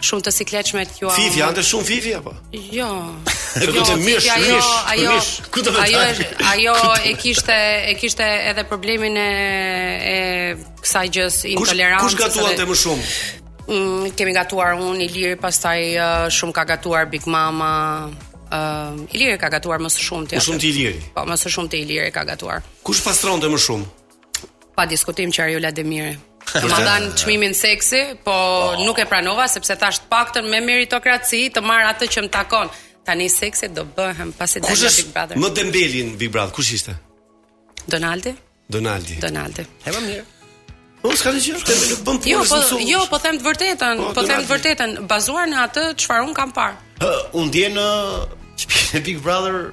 Shumë të sikletshme kjo. Fifi, hante shumë Fifi apo? Jo. Kjo jo, të mish, ajo, mish, ajo, mish. Ku do të thotë? Ajo, ajo e kishte e kishte edhe problemin e e kësaj gjësë, intolerancës. Kush, kush gatuante më shumë? Mm, kemi gatuar unë, Iliri, pastaj uh, shumë ka gatuar Big Mama. Uh, Iliri ka gatuar më së shumti. Më së shumti Iliri. Po, më së shumti Iliri ka gatuar. Kush pastronte më shumë? Pa diskutim që Arjola Demiri. Ma dhanë çmimin seksi, po oh. nuk e pranova sepse thash të paktën me meritokraci të marr atë që më takon. Tani seksi do bëhem pasi dal nga Big Brother. Më dembeli në Big Brother, kush ishte? Donaldi. Donaldi. Donaldi. E më mirë. Po s'ka të gjë, të nuk bën punë. Jo, po jo, po them të vërtetën, po, po them të vërtetën, bazuar në atë çfarë un kam parë. Ë, un ndjen në Big Brother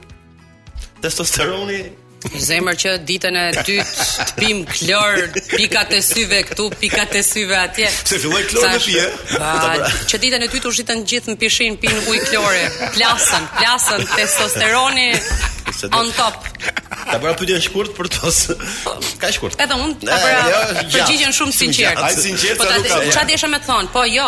Testosteroni Zemër që ditën e dytë të pim klor, pikat e syve këtu, pikat e syve atje. Se filloi klor në pije. Që ditën e dytë u zhytën gjithë në pishin, pinë ujë klor, plasën, plasën testosteroni on top. Ta bëra pyetjen shkurt për të. Ka shkurt. Edhe unë ta bëra jo, përgjigjen shumë sinqert. Ai sinqert po ta. Çfarë desha me thon? Po jo,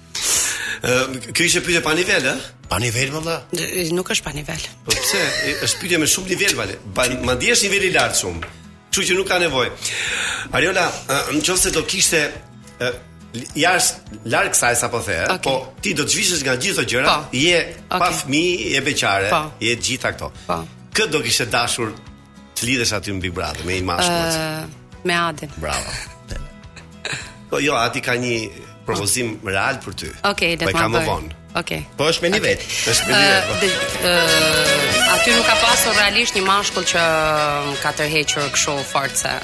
Ëm, kjo ishte pyetje pa nivel, ë? Pa nivel vallai. Nuk është pa nivel. Po pse? Është pyetje me shumë nivel, vale. Madje është niveli i lartë shumë. Kështu që nuk ka nevojë. Ariola, në qoftë se do ishe jashtë larg kësaj sapo the, okay. po ti do të zhvishesh nga gjithë ato gjëra, pa. Po. je okay. pa fëmijë, je beqare, pa. Po. je gjitha këto. Po. Kë do kishe dashur Të lidhesh aty në Big Brother me një mashkull. Uh, me Adin. Bravo. po jo, Adi ka një propozim oh. real për ty. Okej, okay, le të marr. Po kam Okej. Okay. Po është me një okay. vet. Është me një vet. Po. Uh, aty nuk ka pasur realisht një mashkull që ka tërhequr kështu forca.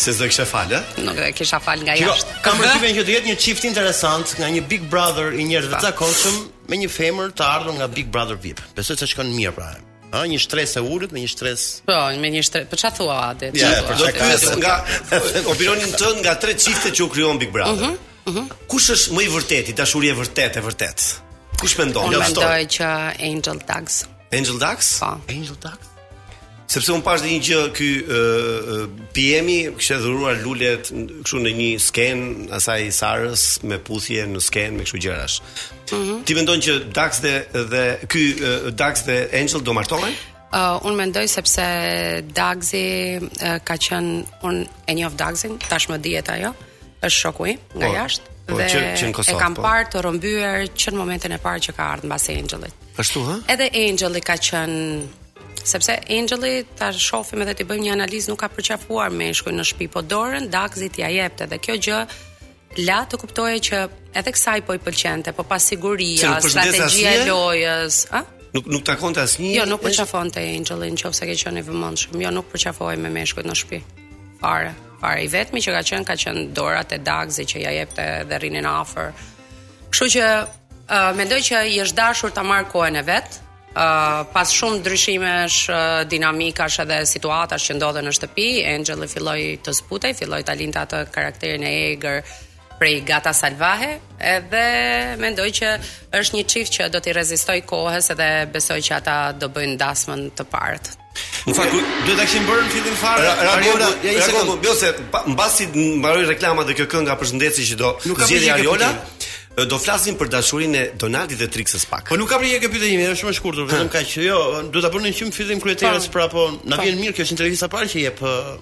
Se s'do e kisha fal, e? Nuk do e kisha fal nga jashtë. Kam përshtypjen që do jetë një çift interesant nga një Big Brother i njerëzve të zakonshëm me një femër të ardhur nga Big Brother VIP. Besoj se shkon mirë pra. Ha një shtresë e ulët me një shtresë. Po, me një shtresë. Po çfarë thua Adi? Ja, për çfarë pyes, për opinionin tënd nga tre çifte që u krijuan në Big Brother. Mhm. Uh mhm. -huh. Kush është më i vërteti, dashuri e vërtetë, e vërtetë? Kush mendon? Unë mendoj që Angel Dagz. Angel Dagz? Po. Angel Dagz. Sepse un pash një gjë ky uh, PM-i kishte dhuruar lule këtu në një sken asaj Sarës me puthje në sken me kështu gjërash. Mm -hmm. Ti mendon që Dagz dhe dhe ky Dagz dhe Angel do martohen? Uh, unë mendoj sepse Dagzi uh, ka qenë unë e njoh Dagzin, tashmë dihet ajo, është shoku im nga po, jashtë po, dhe që, që Kosovë, e kam po. parë të rrëmbyer që në momentin e parë që ka ardhur mbas Angelit. Ashtu ha? Edhe Angeli ka qenë sepse Angeli ta shohim edhe t'i bëjmë një analizë nuk ka përqafuar meshkujt në shtëpi, po dorën Dagzit ja jepte dhe kjo gjë La të kuptoje që edhe kësaj po i pëlqente, po pasiguria, strategjia e lojës, a? Nuk nuk takonte asnjë. Jo, nuk përqafonte Angeli, në qoftë se ke qenë i vëmendshëm. Jo, nuk përqafohej me meshkujt në shtëpi. Fare. Fare i vetmi që ka qenë ka qenë dora te Dagzi që ja jepte dhe rrinin afër. Kështu që uh, mendoj që i është dashur ta marrë kohën e vet, Pas shumë ndryshimesh, dinamikash edhe situatash që ndodhen në shtëpi, Anxhelo filloi të zbutej, filloi ta linte atë karakterin e egër prej Gata Salvahe, edhe mendoj që është një çift që do t'i rezistojë kohës edhe besoj që ata do bëjnë dasmën të parët. Në fakt duhet ta kishim bërë në fillim fare. Ariola, ja një sekond, jo se mbasi mbaroi reklama dhe kjo kënga përshëndetëse që do zgjidhë Ariola. Do flasim për dashurinë e Donaldit dhe Triksës pak. Po nuk ka përgjigje kjo pyetje ime, është shumë e shkurtër, vetëm kaq. Jo, duhet ta bënim që në fillim kryetare, pra po na vjen mirë kjo është intervista e parë që jep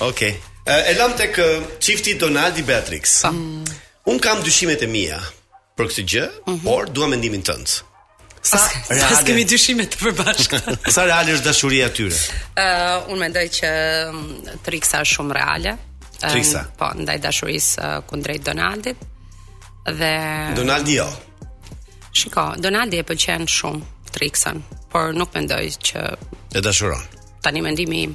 Okej. Okay. E lamë tek çifti Donaldi Beatriks. Po. Mm. Un kam dyshimet e mia për këtë gjë, mm -hmm. por dua mendimin tënd. Sa reale? Sa kemi dyshime të përbashkëta. sa reale është dashuria e tyre? Ë, uh, un mendoj që mm, Triksa është shumë reale. Triksa. Um, po, ndaj dashurisë uh, kundrejt Donaldit. Dhe Donaldi jo. Shiko, Donaldi e pëlqen shumë Triksën, por nuk mendoj që e dashuron. Tani mendimi im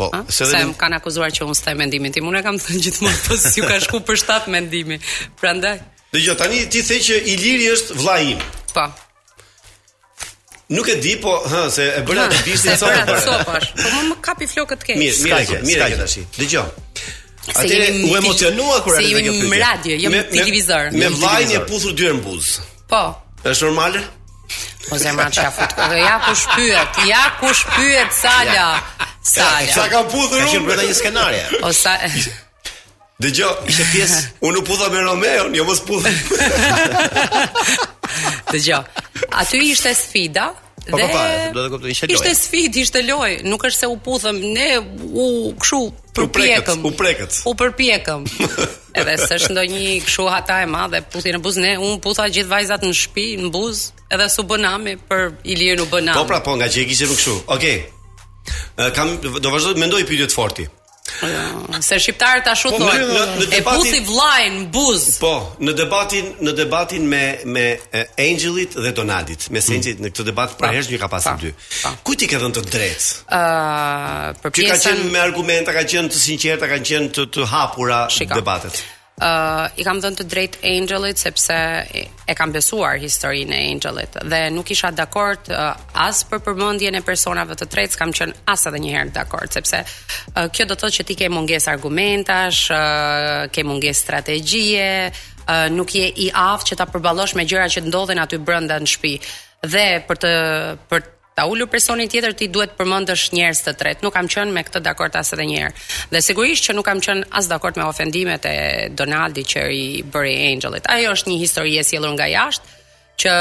Po, ha? se dhe më kanë akuzuar që unë s'them mendimin tim. Unë kam thënë gjithmonë po s'u ka shku për shtat mendimi. Prandaj. Dhe jo tani ti the që Iliri është vllai im. Po. Nuk e di, po, ha, se e bëra të bishtin e sopë. Po, po, po, po, më më kapi flokët keq. Mirë, mirë, mirë, mirë, mirë, tash. Dëgjoj. Ajo u emocionua kur ai e dëgjoi. Si në radio, jo në televizor. Me vllajin je puthur dy herë në buzë. Po. Është normale? Po zemra që ja fut. Dhe ja kush pyet, ja kush pyet Sala. Sala. Sa ka puthur unë? Ka qenë një skenarie. O sa Dëgjo, ishte pjesë, unë u putha me Romeon, jo mos putha. Dëgjo, aty ishte sfida, Po po, po, të kuptoj, ishte lojë. Ishte sfidë, ishte lojë, nuk është se u puthëm, ne u kshu përpjekëm. U prekët. U përpjekëm. Edhe s'është ndonjë kështu hata e madhe, puthje në buzë, un putha gjithë vajzat në shtëpi, në buzë, edhe s'u bë nami për Ilirin u bë nami. Po pra po, ngaqë e kishe më kështu. Okej. Okay. Kam do vazhdoj të mendoj pyetje të fortë. Jo, se shqiptarët ta ashtu po, thonë. Në, në debatin, e puthi vllain në buzë. Po, në debatin, në debatin mes Enxhelit dhe Donaldit, mes Enxhelit mm. në këtë debat pra herësh një ka pasur dy. Po. Ku ti ke dhënë të drejtë? Ëh, uh, për pjesën që ka qenë me argumenta, ka qenë të sinqerta, kanë qenë të të hapura Shika. debatet. Ëh, uh, i kam dhënë të drejtë Enxhelit sepse e kam besuar historinë e Enxhelit dhe nuk isha dakord uh, as për përmendjen e personave të tretë, kam qenë as edhe një herë dakord sepse uh, kjo do të thotë që ti ke mungesë argumentash, uh, ke mungesë strategjie, uh, nuk je i aftë që ta përballosh me gjërat që ndodhen aty brenda në shtëpi. Dhe për të për ta ulur personin tjetër ti duhet të përmendësh njerëz të tretë. Nuk kam qenë me këtë dakord as edhe një herë. Dhe sigurisht që nuk kam qenë as dakord me ofendimet e Donaldit që i bëri Enxhellit. Ajo është një histori e sjellur nga jashtë që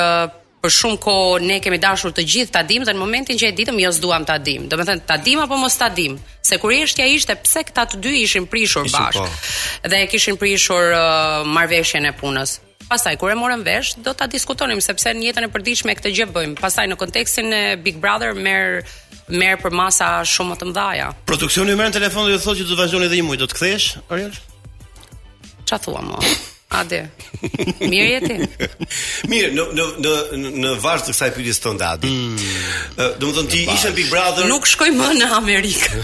për shumë kohë ne kemi dashur të gjithë ta dimë dhe në momentin që e ditëm jo s'duam ta dimë. Domethënë ta dimë apo mos ta dimë, se kureshtja ishte pse këta të dy ishin prishur bashkë po. dhe e kishin prishur uh, marrëveshjen e punës. Pastaj kur e morëm vesh, do ta diskutonim sepse në jetën e përditshme këtë gjë bëjmë. Pastaj në kontekstin e Big Brother merr merr përmasa shumë më të mëdha. Produksioni merr në telefon dhe ju thotë që do të vazhdoni edhe një muaj, do të kthesh, Ariola? Ça thua më? Ade. Mirë jeti. Mirë, në në në në vazhdë të kësaj pyetjes tonë Adi. Mm. Domethënë ti ishe në Big Brother. Nuk shkoj më në Amerikë.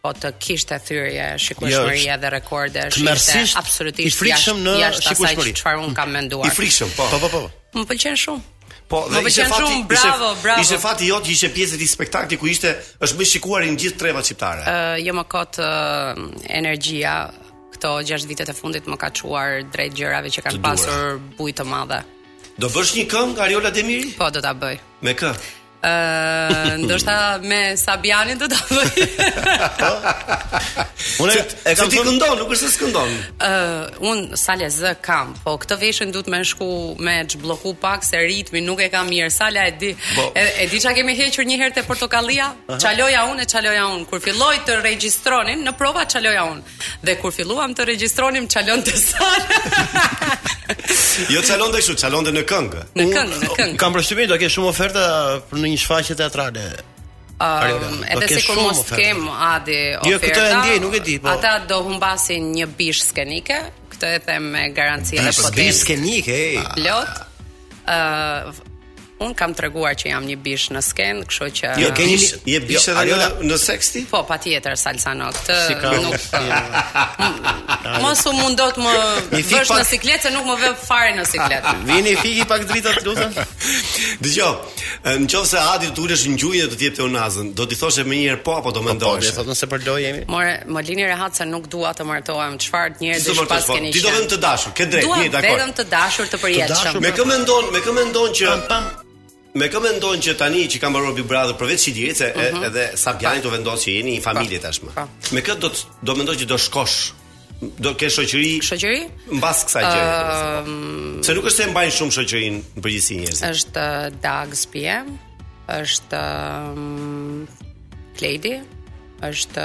po të kishte thyrje shikueshmërie edhe rekorde është absolutisht i frikshëm në shikueshmëri çfarë unë kam menduar i frikshëm po po po, po. më pëlqen shumë Po, më pëlqen shumë, bravo, bravo. Ishte fati jot që ishe pjesë e spektaklit ku ishte është më i shikuari në gjithë trevat shqiptare. Ë, uh, jo më kot uh, energjia këto 6 vitet e fundit më ka çuar drejt gjërave që kanë pasur bujë të madhe. Do bësh një këngë Ariola Demiri? Po, do ta bëj. Me kë? Ëh, ndoshta me Sabianin do ta bëj. Unë e kam thënë këndon, nuk është se këndon. Ëh, unë Salë zë kam, po këtë veshin duhet me shku me çblloku pak se ritmi nuk e kam mirë. Sala e di. Po. E, e di çka kemi hequr një herë te Portokallia? Çaloja unë e çaloja unë. Kur filloj të regjistronin në prova çaloja unë. Dhe kur filluam të regjistronim çalonte Sala. jo çalonte kështu, çalonte në këngë. Në këngë, në këngë. Kam përshtypjen do ke shumë oferta për një shfaqje teatrale. Um, edhe sikur mos të kem Adi oferta. Jo, këtë e ndjej, nuk e di, po. Ata do humbasin një bishë skenike, këtë e them me garanci të plotë. Bishë skenike, ej. Plot. Ë uh, unë kam treguar që jam një bishë në skenë, kështu që Je, ke një, je bishë jo, edhe në, në seks ti? Po, patjetër Sal, sa në këtë. Si ka nuk mm, Mos u mundo të më vësh në siklet se nuk më vë fare në siklet. Vini fiki pak drita të lutem. Dgjoj. Në qoftë se Adi do të ulej në gjunjë do të të jepte unazën, do t'i thoshe menjëherë po apo do po, po, mendoje. Po, po, thotë se për lojë jemi. More, më lini rehat se nuk dua të martohem. Çfarë njerëz që pas po, keni. Ti do vetëm të dashur, ke drejtë, një dakord. Dua vetëm të dashur të përjetshëm. Me kë mendon, me kë mendon që Me kë mendon që tani që ka mbaruar Big Brother përveç Sidirit se uh mhm. -huh. edhe Sabjani ju vendosët që jeni një familje tashmë. Me kë do do mendoj që do shkosh do kesh shoqëri. Shoqëri? Mbas kësaj gjëje. Uh, se nuk është se mbaj shumë shoqërinë në përgjithësi njerëzit. Është Dagz, po, është um, Klejdi, është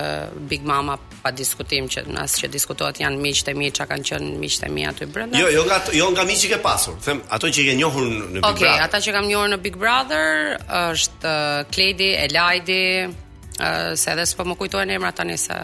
Big Mama pa diskutim që as që diskutohet janë miqtë e mi çka kanë qenë miqtë e mi aty brenda. Jo, jo nga jo nga miqtë që ke pasur. Them ato që ke njohur në Big okay, Brother. Okej, ata që kam njohur në Big Brother është Klejdi, Elajdi, uh, se edhe s'po më kujtohen emrat tani se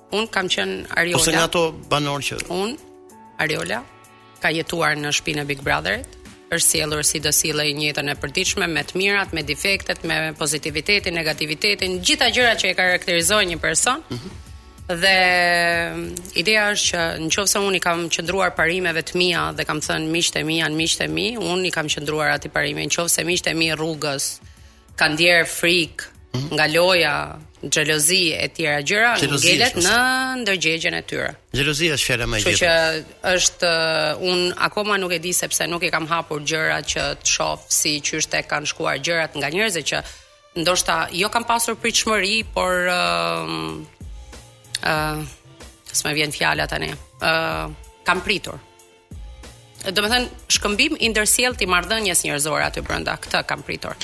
Un kam qen Ariola. Ose nga ato banor që un Ariola ka jetuar në shpinën e Big Brotherit, është sjellur si do sillej në jetën e përditshme me të mirat, me defektet, me pozitivitetin, negativitetin, gjitha gjërat që e karakterizojnë një person. Mm -hmm. Dhe ideja është që në qoftë se unë i kam qëndruar parimeve të mia dhe kam thënë miqtë e mi janë miqtë e mi, unë i kam qëndruar atij parimi. Në qoftë se miqtë e mi rrugës, kanë ndjerë frikë mhm. nga loja, xhelozi e tjera gjëra ngelet në ndërgjegjen e tyre. Xhelozia është fjala më e gjetur. Kështu që është uh, un akoma nuk e di sepse nuk i kam hapur gjërat që të shoh si qysh tek kanë shkuar gjërat nga njerëzit që ndoshta jo kam pasur pritshmëri, por ë uh, uh, s'më vjen fjala tani. ë uh, kam pritur. Do me thënë, shkëmbim i ndërsjelltë i marrëdhënies njerëzore aty brenda, këtë kam pritur.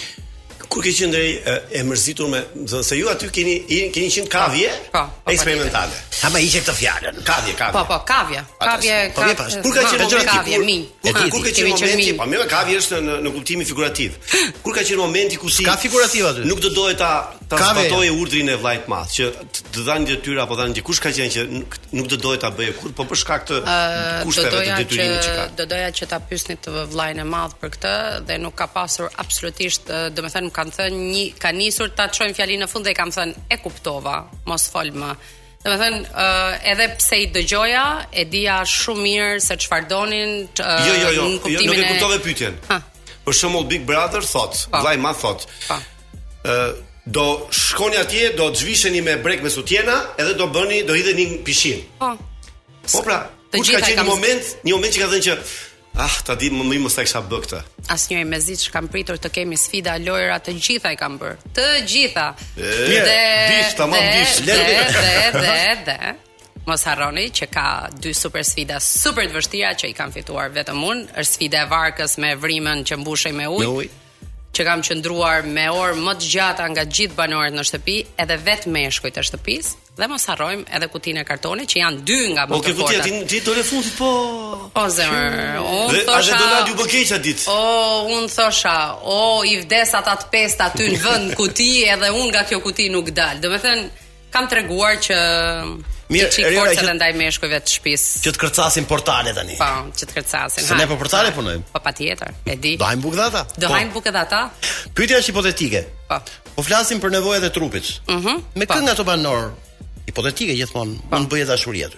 Kur ke qenë deri e mërzitur me, do të thënë se ju aty keni keni qenë kavje po, po, eksperimentale. Sa ma hiqe këtë fjalën. Kavje, kavje. Po, po, kavje. Kavje, po, kavje. Po, kur ka qenë momenti kavje, minj. E di, kur ka qenë momenti, po më kavje është në në kuptimin figurativ. Kur ka qenë momenti ku si Ka figurativ aty. Nuk do doje ta Ta Ka verë. zbatoje urdhrin e vllait të madh që t- të dhanë detyrë apo dhanë gjë. Kush ka qenë që nuk, nuk do doje ta bëje kur, po për shkak të Ë, kushteve të doja detyrimit që ka. do doja që ta pyesnit vëllain e madh për këtë dhe nuk ka pasur absolutisht, ë, do të thënë më kanë thënë një kanë nisur ta çojnë fjalinë në fund dhe i kam thënë e kuptova, mos fol më. Do të thënë, ë, edhe pse i dëgjoja, e dija shumë mirë se çfarë donin, ç- ë, Jo, jo, jo, në jo, kuptimin nuk e kuptove pyetjen. Ha. Për shembull Big Brother thot, Po. vllai madh thot. Po. ë do shkoni atje, do të zhvisheni me brek me sutjena, edhe do bëni, do hidheni në pishin. Po. Po pra, të kush ka qenë kam... një moment, një moment që ke thënë që ah, ta di më më mos ta kisha bë këtë. Asnjëri, mezi që kam pritur të kemi sfida lojëra të gjitha i kam bër. Të gjitha. Mirë, dhe, bish, tamam bish, le të. Dhe, dhe, Mos harroni që ka dy super sfida super të vështira që i kam fituar vetëm unë, është sfida e varkës me vrimën që mbushej me ujë. që kam qëndruar me orë më të gjata nga gjithë banorët në shtëpi, edhe vetë meshkujt e shtëpisë, dhe mos harrojmë edhe kutinë e kartonit që janë dy nga më po, të fortat. Po ti dole e fundit po. Po zemër, unë thosha. Dhe dolli, u bë keq atë ditë. O unë thosha, o i vdes ata të pestë aty në vend në kuti edhe unë nga kjo kuti nuk dal. Domethënë Kam treguar që Mirë, çik Rira, forca që- të ndaj meshkujve të shtëpisë. Që të kërcasin portale tani. Po, që të kërcasin. Se ne për portale punojmë. Po patjetër, e di. Do hanë bukë dhe ata. Do Po. hanë bukë dhe ata? Pyetja është hipotetike. Po. Po flasim për nevojat e trupit. Mhm. Me kë nga ata banorë hipotetike gjithmonë mund të bëje dashuri aty.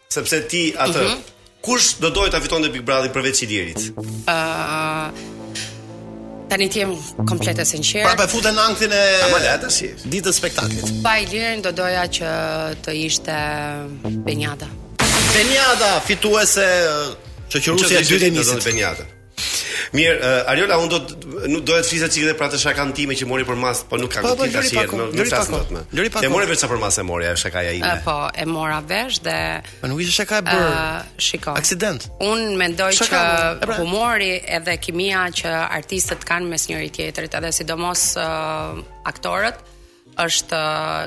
Sepse ti atë mm -hmm. kush do doje ta fitonte Big Brother përveç Ilirit? Ëh uh, Tani të jem komplet e sinqertë. Prapë fute në ankthin e Amalet si. Ditës spektaklit. Pa Ilirin do doja që të ishte Benjada. Benjada fituese shoqëruesja e dytë e misit. Benjada. Mirë, uh, Ariola, unë do të nuk doja të flisja çikë për atë shakën time që mori përmasa, po nuk ka kuptim tash jetë, nuk flas dot më. Lëri pak. E mori vetë çfarë përmase mori ajo shakaja ime. Po, e mora vesh dhe Po nuk ishte shaka e bërë. Uh, shiko. Aksident. Unë mendoj që pra. humori edhe kimia që artistët kanë mes njëri tjetrit, edhe sidomos uh, aktorët, Është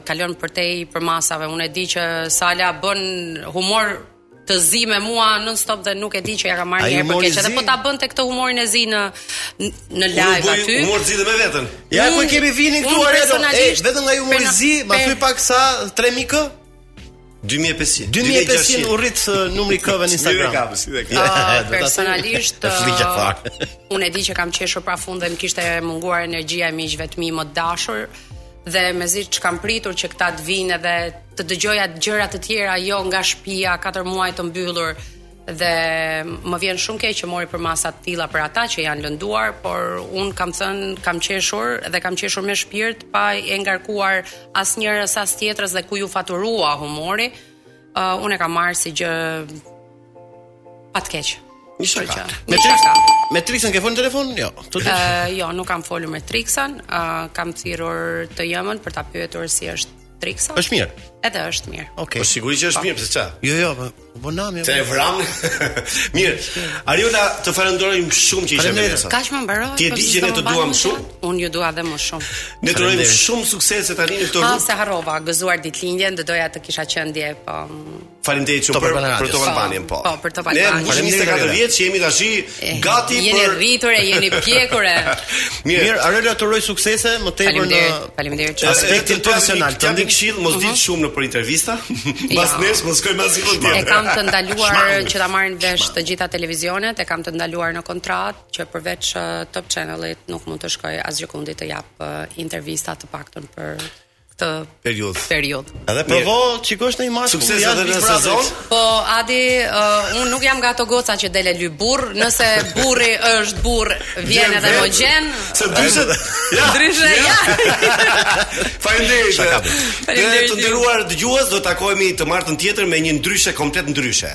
kalon përtej përmasave. Unë e di që Sala bën humor të zi me mua non stop dhe nuk e di që ia kam marrë një herë për keq. Edhe po ta bënte këtë humorin e zi në në live aty. Unë humor të zi dhe me veten. Ja ku kemi vini këtu Ariola. Vetëm nga humori i zi, ma thuaj pak sa 3 mijë. 2500. 2500 u rrit numri i këtyre në Instagram. Ka si dhe ka. Ah, personalisht uh, unë e di që kam qeshur pa fund dhe më kishte munguar energjia e miqve të mi më të dashur dhe mezi ç'kam pritur që këta të vinë dhe të dëgjoja gjëra të tjera jo nga shtëpia 4 muaj të mbyllur dhe më vjen shumë keq që mori përmasa të tilla për ata që janë lënduar, por unë kam thënë, kam qeshur dhe kam qeshur me shpirt pa e ngarkuar as njërës as tjetrës dhe ku iu faturua humori. Uh, unë e kam marrë si gjë pa të keq. Një shaka. Me Trixën, me Trixën ke folur në telefon? Jo. Të uh, jo, nuk kam folur me Trixën, uh, kam thirrur të ëmën për ta pyetur si është Trixa. Është mirë. Edhe është mirë. Okej. Okay. Po sigurisht që është mirë, pse ça? Jo, jo, po u bë nami. Të vram. mirë. Ariola, të falënderojmë shumë që ishe me ne. Kaq më mbaroi. Ti e di që ne të duam shumë. Unë ju dua edhe më shumë. Ne të urojmë shumë suksese tani në këtë rrugë. Ah, se harrova, gëzuar ditëlindjen, do doja të kisha qenë dje, po Faleminderit shumë për për Top Albanian, po. Po, për Top Albanian. Ne jemi 24 vjet që jemi tash eh, gati për Jeni rritur e jeni pjekur e. Mirë, Mirë, Ariola të uroj suksese më tepër në Faleminderit shumë. Aspektin profesional, të jap një këshillë, mos dil mhm. shumë nëpër intervista. Mbas nesh mos shko më asnjë tjetër. E kam të ndaluar që ta marrin vesh të gjitha televizionet, e kam të ndaluar në kontratë që përveç eh, Top Channel-it nuk mund të shkoj asgjëkundi të jap eh, intervista të paktën për këtë periudhë. Periudhë. Edhe bravo të qoftë dhe më pas sukses edhe në sezon. Po Adi, uh, unë nuk jam nga ato goca që dal e lyp burrë, nëse burri është burrë, vjen edhe më gjen. Se dyshet. Ja. Dyshe, ja. Faleminderit. Faleminderit. Të nderuar dëgjues, do të takohemi të martën tjetër me një ndryshe komplet ndryshe.